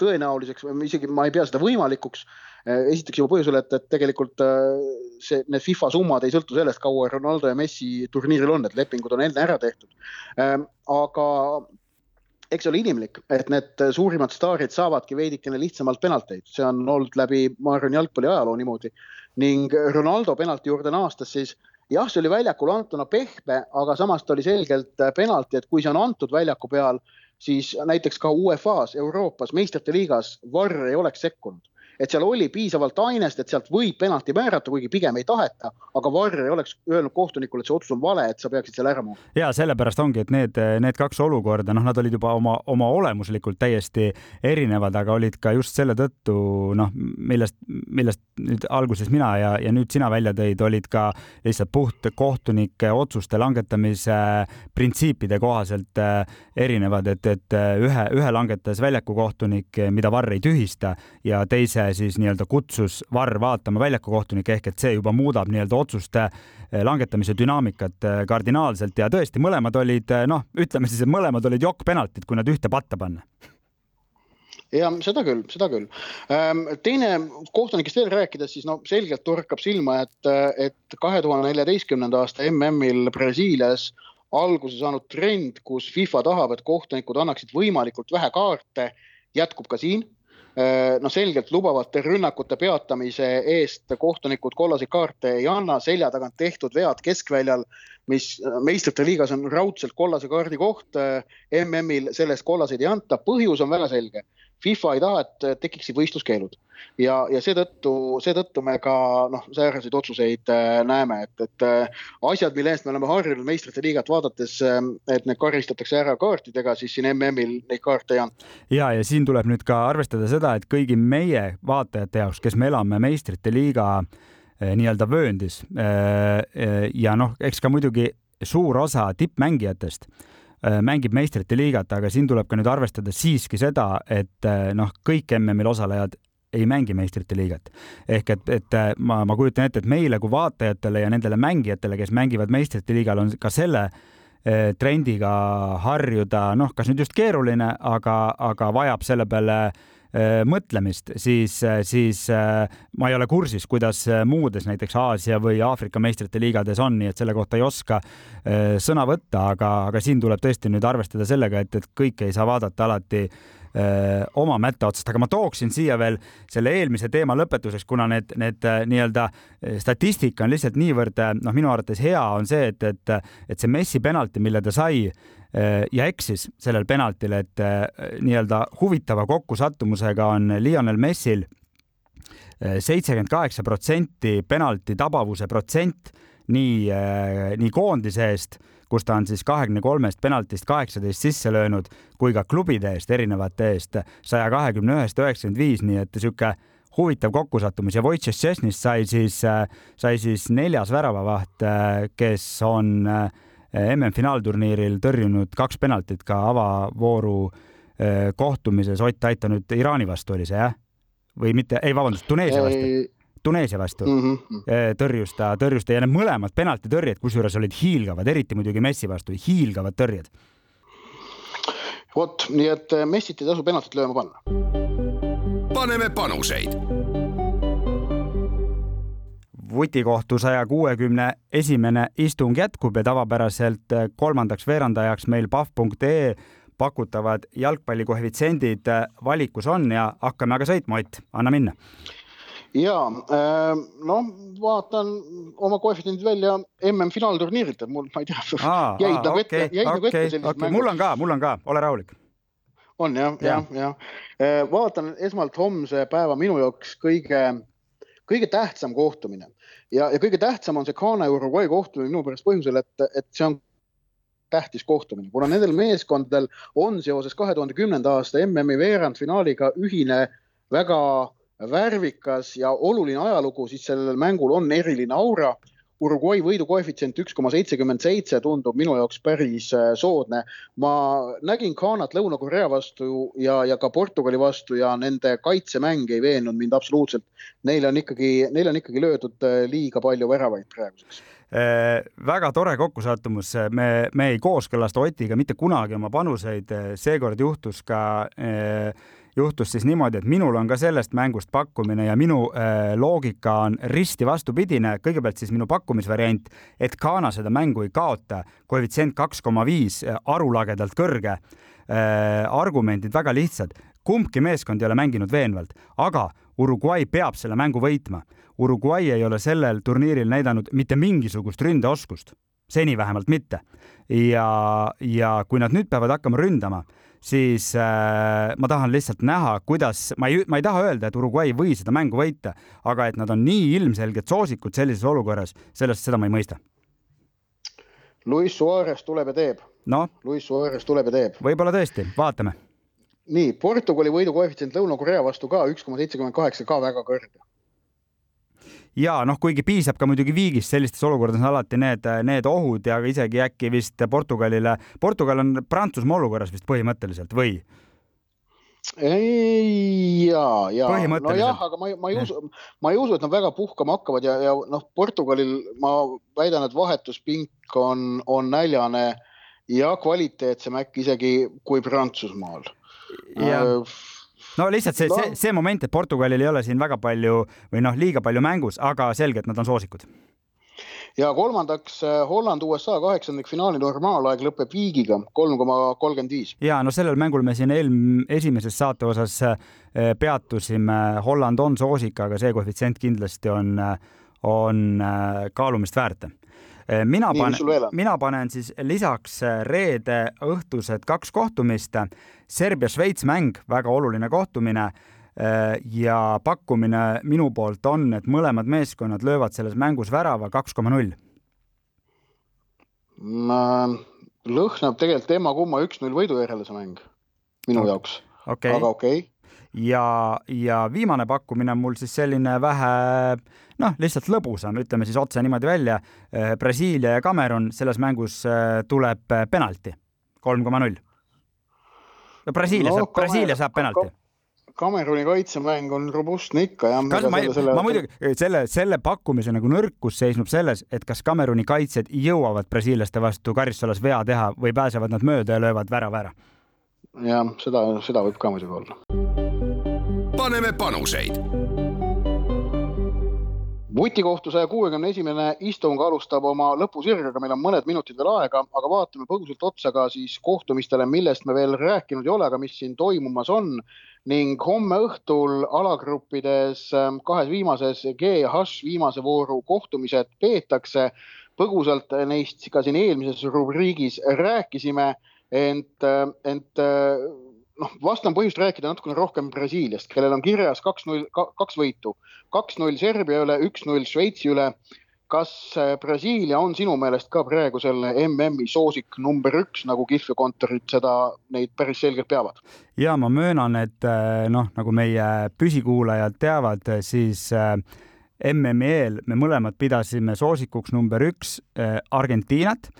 tõenäoliseks või isegi ma ei pea seda võimalikuks. Eh, esiteks juba põhjusel, et, et tegelikult eh, see, need FIFA summad ei sõltu sellest, kaua Ronaldo ja Messi turniiril on, et lepingud on enne ära tehtud. Eh, aga eks see ole inimlik, et need suurimad staarid saavadki veidikene lihtsamalt penalteid, see on olnud läbi, ma arvan, jalgpalli ajaloo niimoodi. ning Ronaldo penalti juurde naastes siis jah, see oli väljakul antuna pehme, aga samas ta oli selgelt penalti, et kui see on antud väljaku peal siis näiteks ka UEFA-s, Euroopas, meistrite liigas Varr ei oleks sekkunud et seal oli piisavalt ainest, et sealt võib penalti määrata, kuigi pigem ei taheta, aga Varr ei oleks öelnud kohtunikule, et see otsus on vale, et sa peaksid selle ära muutma. ja sellepärast ongi, et need, need kaks olukorda, noh, nad olid juba oma, oma olemuslikult täiesti erinevad, aga olid ka just selle tõttu noh, millest, millest nüüd alguses mina ja, ja nüüd sina välja tõid, olid ka lihtsalt puht kohtunike otsuste langetamise printsiipide kohaselt äh, erinevad, et, et ühe, ühe langetas väljaku kohtunik, mida Varr ei tühista ja teise siis nii-öelda kutsus Varr vaatama väljaku kohtunik ehk et see juba muudab nii-öelda otsuste eh, langetamise dünaamikat eh, kardinaalselt ja tõesti, mõlemad olid eh, noh, ütleme siis, et mõlemad olid jokk-penaltid, kui nad ühte patta panna ja seda küll, seda küll. Ehm, teine kohtunikest veel rääkides, siis no selgelt torkab silma, et, et kahe tuhande neljateistkümnenda aasta MM-il Brasiilias alguse saanud trend, kus FIFA tahab, et kohtunikud annaksid võimalikult vähe kaarte, jätkub ka siin noh, selgelt lubavate rünnakute peatamise eest kohtunikud kollaseid kaarte ei anna, selja tagant tehtud vead keskväljal, mis äh, meistrite liigas on raudselt kollase kaardi koht. Äh, MM-il sellest kollaseid ei anta, põhjus on väga selge FIFA ei taha, et tekiksid võistluskeelud ja, ja seetõttu, seetõttu me ka noh, sääraseid otsuseid äh, näeme, et, et äh, asjad, mille eest me oleme harjunud meistrite liigat vaadates äh,, et need karistatakse ära kaartidega, siis siin MM-il neid kaarte ei anta. ja, ja siin tuleb nüüd ka arvestada seda, et kõigi meie vaatajate jaoks, kes me elame meistrite liiga äh, nii-öelda vööndis äh, äh, ja noh, eks ka muidugi suur osa tippmängijatest mängib meistrite liigat, aga siin tuleb ka nüüd arvestada siiski seda, et äh, noh, kõik MM-il osalejad ei mängi meistrite liigat. ehk et, et äh, ma, ma kujutan ette, et meile kui vaatajatele ja nendele mängijatele, kes mängivad meistrite liigal, on ka selle trendiga harjuda, noh, kas nüüd just keeruline, aga, aga vajab selle peale äh, Äh, mõtlemist, siis, äh, siis äh, ma ei ole kursis, kuidas muudes näiteks Aasia või Aafrika meistrite liigades on, nii et selle kohta ei oska sõna võtta, aga, aga siin tuleb tõesti nüüd arvestada sellega, et, et kõike ei saa vaadata alati oma mätta otsast, aga ma tooksin siia veel selle eelmise teema lõpetuseks, kuna need, need nii-öelda statistika on lihtsalt niivõrd noh, minu arvates hea on see, et, et, et see Messi penalti, mille ta sai Äh, ja eksis sellel penaltil, et äh, nii-öelda huvitava kokkusattumusega on Lionel Messil äh, seitsekümmend kaheksa protsenti penalti tabavuse protsent nii, nii koondise eest, kus ta on siis kahekümne kolmest penaltist kaheksateist sisse löönud, kui ka klubide eest, erinevate eest saja kahekümne ühest üheksakümmend viis, nii et sihuke huvitav kokkusattumus ja Wojciech Szczesnist sai siis, sai siis neljas väravavaht, kes on äh, MM-finaalturniiril tõrjunud kaks penaltit ka avavooru eh, kohtumises. Ott Aita nüüd Iraani vastu oli see jah? või mitte, ei vabandust, Tuneesia vastu. Tuneesia vastu mm -hmm. tõrjus ta, tõrjus ta ja need mõlemad penaltitõrjed, kusjuures olid hiilgavad, eriti muidugi Messi vastu, hiilgavad tõrjed. vot, nii et eh, Messit ei tasu penaltit lööma panna. paneme panuseid vutikohtu saja kuuekümne esimene istung jätkub ja tavapäraselt kolmandaks veerandajaks meil pahv.ee pakutavad jalgpallikoefitsiendid valikus on ja hakkame aga sõitma, Ott, anna minna ja noh, vaatan oma koefitsiendid välja MM-finaalturniirilt, et mul, ma ei tea, jäid nagu ette, jäid nagu ette sellised okay. mängud. mul on ka, mul on ka, ole rahulik. on jah, jah, jah ja. vaatan esmalt homse päeva minu jaoks kõige, kõige tähtsam kohtumine ja, ja kõige tähtsam on see Ghana Uruguay kohtumine minu pärast põhjusel, et, et see on tähtis kohtumine, kuna nendel meeskondadel on seoses kahe tuhande kümnenda aasta MM-i veerandfinaaliga ühine väga värvikas ja oluline ajalugu, siis sellel mängul on eriline aura. Uruguay võidu koefitsient üks koma seitsekümmend seitse tundub minu jaoks päris äh, soodne. ma nägin Ghanat Lõuna-Korea vastu ja, ja ka Portugali vastu ja nende kaitsemäng ei veennud mind absoluutselt. Neile on ikkagi, neile on ikkagi löödud äh, liiga palju väravaid praeguseks äh, väga tore kokkusattumus, me, me ei kooskõlasta Otiga mitte kunagi oma panuseid, seekord juhtus ka äh, juhtus siis niimoodi, et minul on ka sellest mängust pakkumine ja minu äh, loogika on risti vastupidine. kõigepealt siis minu pakkumisvariant, et Ghana seda mängu ei kaota, koefitsient kaks koma viis, äh, arulagedalt kõrge äh,. argumendid väga lihtsad, kumbki meeskond ei ole mänginud veenvalt, aga Uruguay peab selle mängu võitma. Uruguay ei ole sellel turniiril näidanud mitte mingisugust ründeoskust, seni vähemalt mitte. ja, ja kui nad nüüd peavad hakkama ründama siis äh, ma tahan lihtsalt näha, kuidas, ma ei, ma ei taha öelda, et Uruguay ei või seda mängu võita, aga et nad on nii ilmselged soosikud sellises olukorras, sellest, seda ma ei mõista. Luis Suarez tuleb ja teeb no?. Luis Suarez tuleb ja teeb. võib-olla tõesti, vaatame. nii, Portugali võidu koefitsient Lõuna-Korea vastu ka üks koma seitsekümmend kaheksa, ka väga kõrge ja noh, kuigi piisab ka muidugi viigist, sellistes olukordades on alati need, need ohud ja isegi äkki vist Portugalile, Portugal on Prantsusmaa olukorras vist põhimõtteliselt või? ei, ja, ja nojah, aga ma, ma ei usu, ma ei usu, et nad väga puhkama hakkavad ja, ja noh, Portugalil ma väidan, et vahetuspink on, on näljane ja kvaliteetsem äkki isegi kui Prantsusmaal. No lihtsalt see see, see moment, et Portugalil ei ole siin väga palju või noh, liiga palju mängus, aga selge, et nad on soosikud. Ja kolmandaks äh, Holland-USA kaheksandikfinaali normaalaeg lõpeb viigiga kolm koma kolmkümmend viis. ja no sellel mängul me siin eelm-, esimeses saate osas äh, peatusime, Holland on soosik, aga see koefitsient kindlasti on, on äh, kaalumist väärt mina panen, mina panen siis lisaks eh, reede õhtused kaks kohtumist. Serbia-Šveits mäng, väga oluline kohtumine eh, ja pakkumine minu poolt on, et mõlemad meeskonnad löövad selles mängus värava kaks koma null. lõhnab tegelikult ema-kumma üks-null võidu järele see mäng minu okay. jaoks okay., aga okei okay ja, ja viimane pakkumine on mul siis selline vähe noh, lihtsalt lõbusam, ütleme siis otse niimoodi välja. Eh, Brasiilia ja Cameron selles mängus eh, tuleb eh, penalti, kolm koma null. Brasiilia no, saab, Brasiilia saab penalti Kameruni kaitsemäng on robustne ikka jah. kas ma, selle... ma muidugi selle, selle pakkumise nagu nõrkus seisneb selles, et kas Kameruni kaitsjad jõuavad brasiillaste vastu karistussalas vea teha või pääsevad nad mööda ja löövad värava ära? jah, seda, seda võib ka muidugi olla paneme panuseid. Vutikohtu saja kuuekümne esimene istung alustab oma lõpusirgega, meil on mõned minutid veel aega, aga vaatame põgusalt otsa ka siis kohtumistele, millest me veel rääkinud ei ole, aga mis siin toimumas on ning homme õhtul alagruppides ähm, kahes viimases G ja H viimase vooru kohtumised peetakse. põgusalt neist ka siin eelmises rubriigis rääkisime, ent, äh, ent äh, noh, vast on põhjust rääkida natukene rohkem Brasiiliast, kellel on kirjas kaks-null, kaks võitu, kaks-null Serbia üle, üks-null Šveitsi üle. kas äh, Brasiilia on sinu meelest ka praegu selle MM-i soosik number üks, nagu kihlveokontorid seda, neid päris selgelt peavad? ja ma möönan, et äh, noh, nagu meie püsikuulajad teavad, siis äh, MM-i eel me mõlemad pidasime soosikuks number üks Argentiinat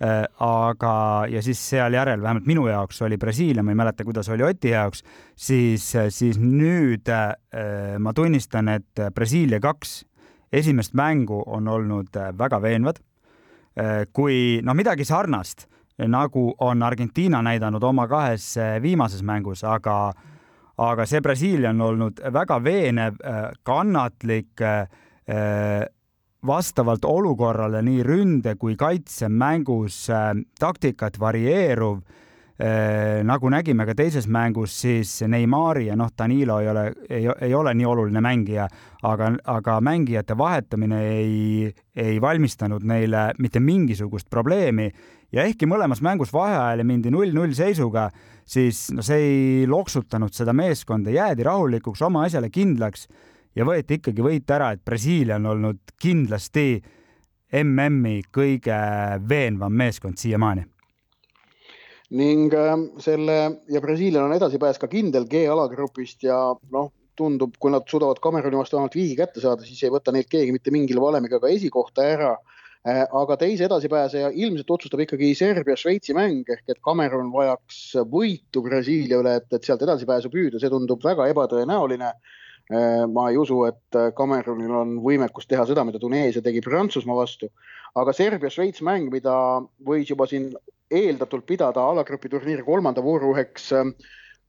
aga, ja siis seal järel, vähemalt minu jaoks oli Brasiilia, ma ei mäleta, kuidas oli Oti jaoks, siis, siis nüüd äh, ma tunnistan, et Brasiilia kaks esimest mängu on olnud äh, väga veenvad. kui noh, midagi sarnast nagu on Argentiina näidanud oma kahes viimases mängus, aga, aga see Brasiilia on olnud väga veenev, kannatlik vastavalt olukorrale nii ründe kui kaitsemängus taktikat varieeruv Äh, nagu nägime ka teises mängus, siis Neimari ja noh, Danilo ei ole, ei ole nii oluline mängija, aga, aga mängijate vahetamine ei, ei valmistanud neile mitte mingisugust probleemi. Ja ehkki mõlemas mängus vaheajale mindi null-null seisuga, siis no see ei loksutanud seda meeskonda, jäädi rahulikuks, oma asjale kindlaks ja võeti ikkagi võit ära, et Brasiilia on olnud kindlasti MM-i kõige veenvam meeskond siiamaani. Ning ähm, selle ja Brasiilial on edasipääs ka kindel G-alagrupist ja noh, tundub, kui nad suudavad Kameruni vastu vähemalt viigi kätte saada, siis ei võta neilt keegi mitte mingil valemiga ka esikohta ära. Äh, aga teise edasipääseja ilmselt otsustab ikkagi Serbia-Šveitsi mäng ehk et Kamerun vajaks võitu Brasiilia üle, et, et sealt edasipääsu püüda, see tundub väga ebatõenäoline. äh, ma ei usu, et Kamerunil on võimekus teha seda, mida Tuneesia tegi Prantsusmaa vastu. aga Serbia-Šveits mäng, mida võis juba siin eeldatult pidada alagrupi turniiri kolmanda vooru üheks ähm,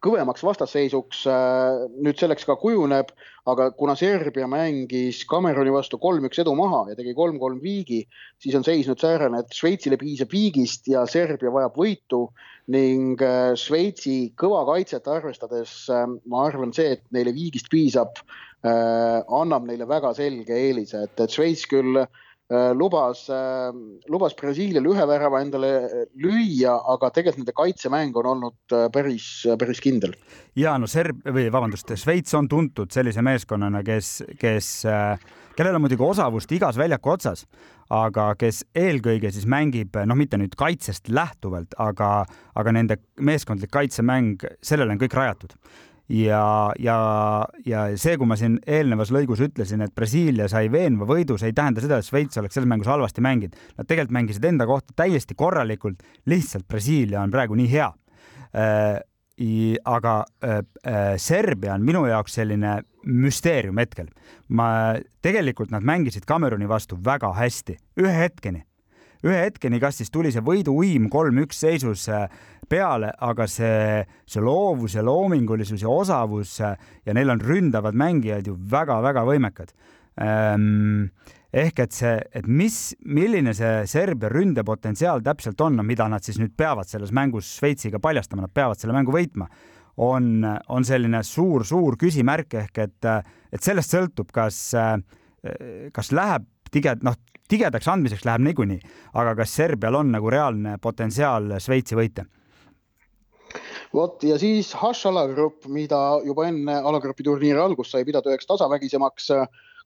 kõvemaks vastasseisuks äh, nüüd selleks ka kujuneb, aga kuna Serbia mängis Kameruni vastu kolm-üks edu maha ja tegi kolm-kolm viigi, siis on seis nüüd säärane, et Šveitsile piisab viigist ja Serbia vajab võitu ning äh, Šveitsi kõva kaitset arvestades ähm, ma arvan, see, et neile viigist piisab, äh, annab neile väga selge eelise, et, et Šveits küll äh, Äh, lubas, äh, lubas Brasiilial ühe värava endale lüüa, aga tegelikult nende kaitsemäng on olnud äh, päris, päris kindel. ja no Serb- või vabandust, Šveits on tuntud sellise meeskonnana, kes, kes, kellel on muidugi osavust igas väljaku otsas, aga kes eelkõige siis mängib, noh, mitte nüüd kaitsest lähtuvalt, aga, aga nende meeskondlik kaitsemäng, sellele on kõik rajatud ja, ja, ja see, kui ma siin eelnevas lõigus ütlesin, et Brasiilia sai veenva võidu, see ei tähenda seda, et Šveits oleks selles mängus halvasti mänginud. Nad tegelikult mängisid enda kohta täiesti korralikult, lihtsalt Brasiilia on praegu nii hea äh,. aga äh, äh, Serbia on minu jaoks selline müsteerium hetkel. ma, tegelikult nad mängisid Kameruni vastu väga hästi, ühe hetkeni ühe hetkeni, kas siis tuli see võiduuim kolm-üks seisus äh, peale, aga see, see loovus ja loomingulisus ja osavus äh, ja neil on ründavad mängijad ju väga-väga võimekad. Ehm, ehk et see, et mis, milline see Serbia ründepotentsiaal täpselt on, mida nad siis nüüd peavad selles mängus Šveitsiga paljastama, nad peavad selle mängu võitma, on, on selline suur-suur küsimärk ehk et, et sellest sõltub, kas, kas läheb tige, noh, tigedaks andmiseks läheb niikuinii, aga kas Serbial on nagu reaalne potentsiaal Šveitsi võita? vot ja siis Hash alagrupp, mida juba enne alagrupi turniiri algust sai pidada üheks tasavägisemaks,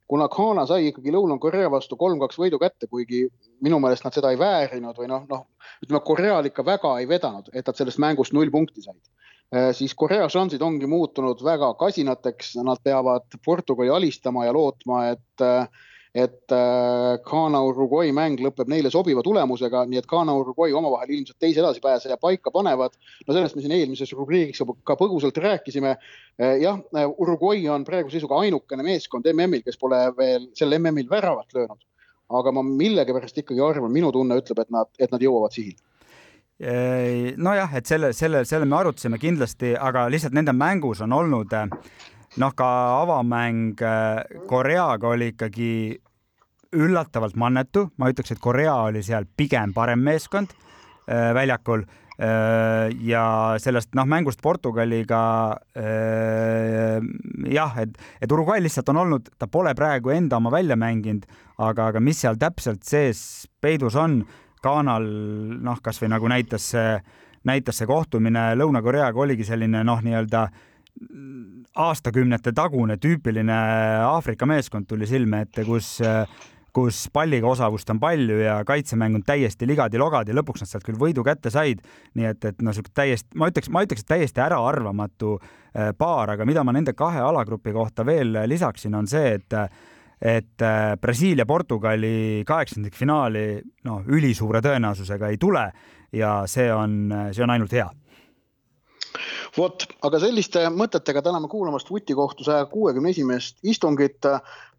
kuna Ghana sai ikkagi Lõuna-Korea vastu kolm-kaks võidu kätte, kuigi minu meelest nad seda ei väärinud või noh, noh, ütleme Koreal ikka väga ei vedanud, et nad sellest mängust null punkti said siis Korea šansid ongi muutunud väga kasinateks, nad peavad Portugali alistama ja lootma, et et äh, Ghana-Uruguay mäng lõpeb neile sobiva tulemusega, nii et Ghana-Uruguay omavahel ilmselt teise edasipääseja paika panevad. no sellest me siin eelmises rubriigis ka põgusalt rääkisime. Äh, jah, Uruguay on praeguse seisuga ainukene meeskond MM-il, kes pole veel sel MM-il väravat löönud. aga ma millegipärast ikkagi arvan, minu tunne ütleb, et nad, et nad jõuavad sihile nojah, et selle, selle, selle me arutasime kindlasti, aga lihtsalt nende mängus on olnud äh, noh, ka avamäng äh, Koreaga oli ikkagi üllatavalt mannetu, ma ütleks, et Korea oli seal pigem parem meeskond äh, väljakul. Äh, ja sellest noh, mängust Portugaliga jah, et, et Uruguay lihtsalt on olnud, ta pole praegu enda oma välja mänginud, aga, aga mis seal täpselt sees peidus on, Ghanal noh, kasvõi nagu näitas see, näitas see kohtumine Lõuna-Koreaga oligi selline noh, nii-öelda äh, aastakümnete tagune tüüpiline Aafrika meeskond tuli silme ette, kus kus palliga osavust on palju ja kaitsemäng on täiesti ligadi-logadi, lõpuks nad sealt küll võidu kätte said, nii et, et noh, niisugune täiesti, ma ütleks, ma ütleks, et täiesti äraarvamatu äh, paar, aga mida ma nende kahe alagrupi kohta veel lisaksin, on see, et et äh, Brasiilia-Portugali kaheksandikfinaali noh, ülisuure tõenäosusega ei tule ja see on, see on ainult hea vot, aga selliste mõtetega täname kuulamast vutikohtu saja kuuekümne esimest istungit.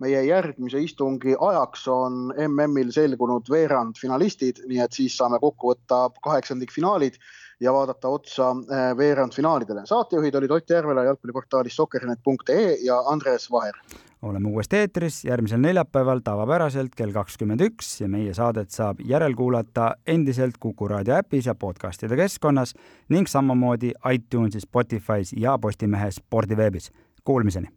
meie järgmise istungi ajaks on MM-il selgunud veerandfinalistid, nii et siis saame kokku võtta kaheksandikfinaalid ja vaadata otsa eh, veerandfinaalidele. saatejuhid olid Ott Järvela jalgpalliportaalist sokkernet.ee ja Andres Vaher. Oleme uuesti eetris järgmisel neljapäeval tavapäraselt kell kakskümmend üks ja meie saadet saab järelkuulata endiselt Kuku raadio äpis ja podcastide keskkonnas ning samamoodi iTunesis, Spotify's ja Postimehe spordiveebis. Kuulmiseni.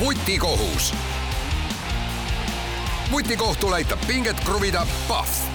vutikohus. vutikohtul aitab pinget kruvida Pahv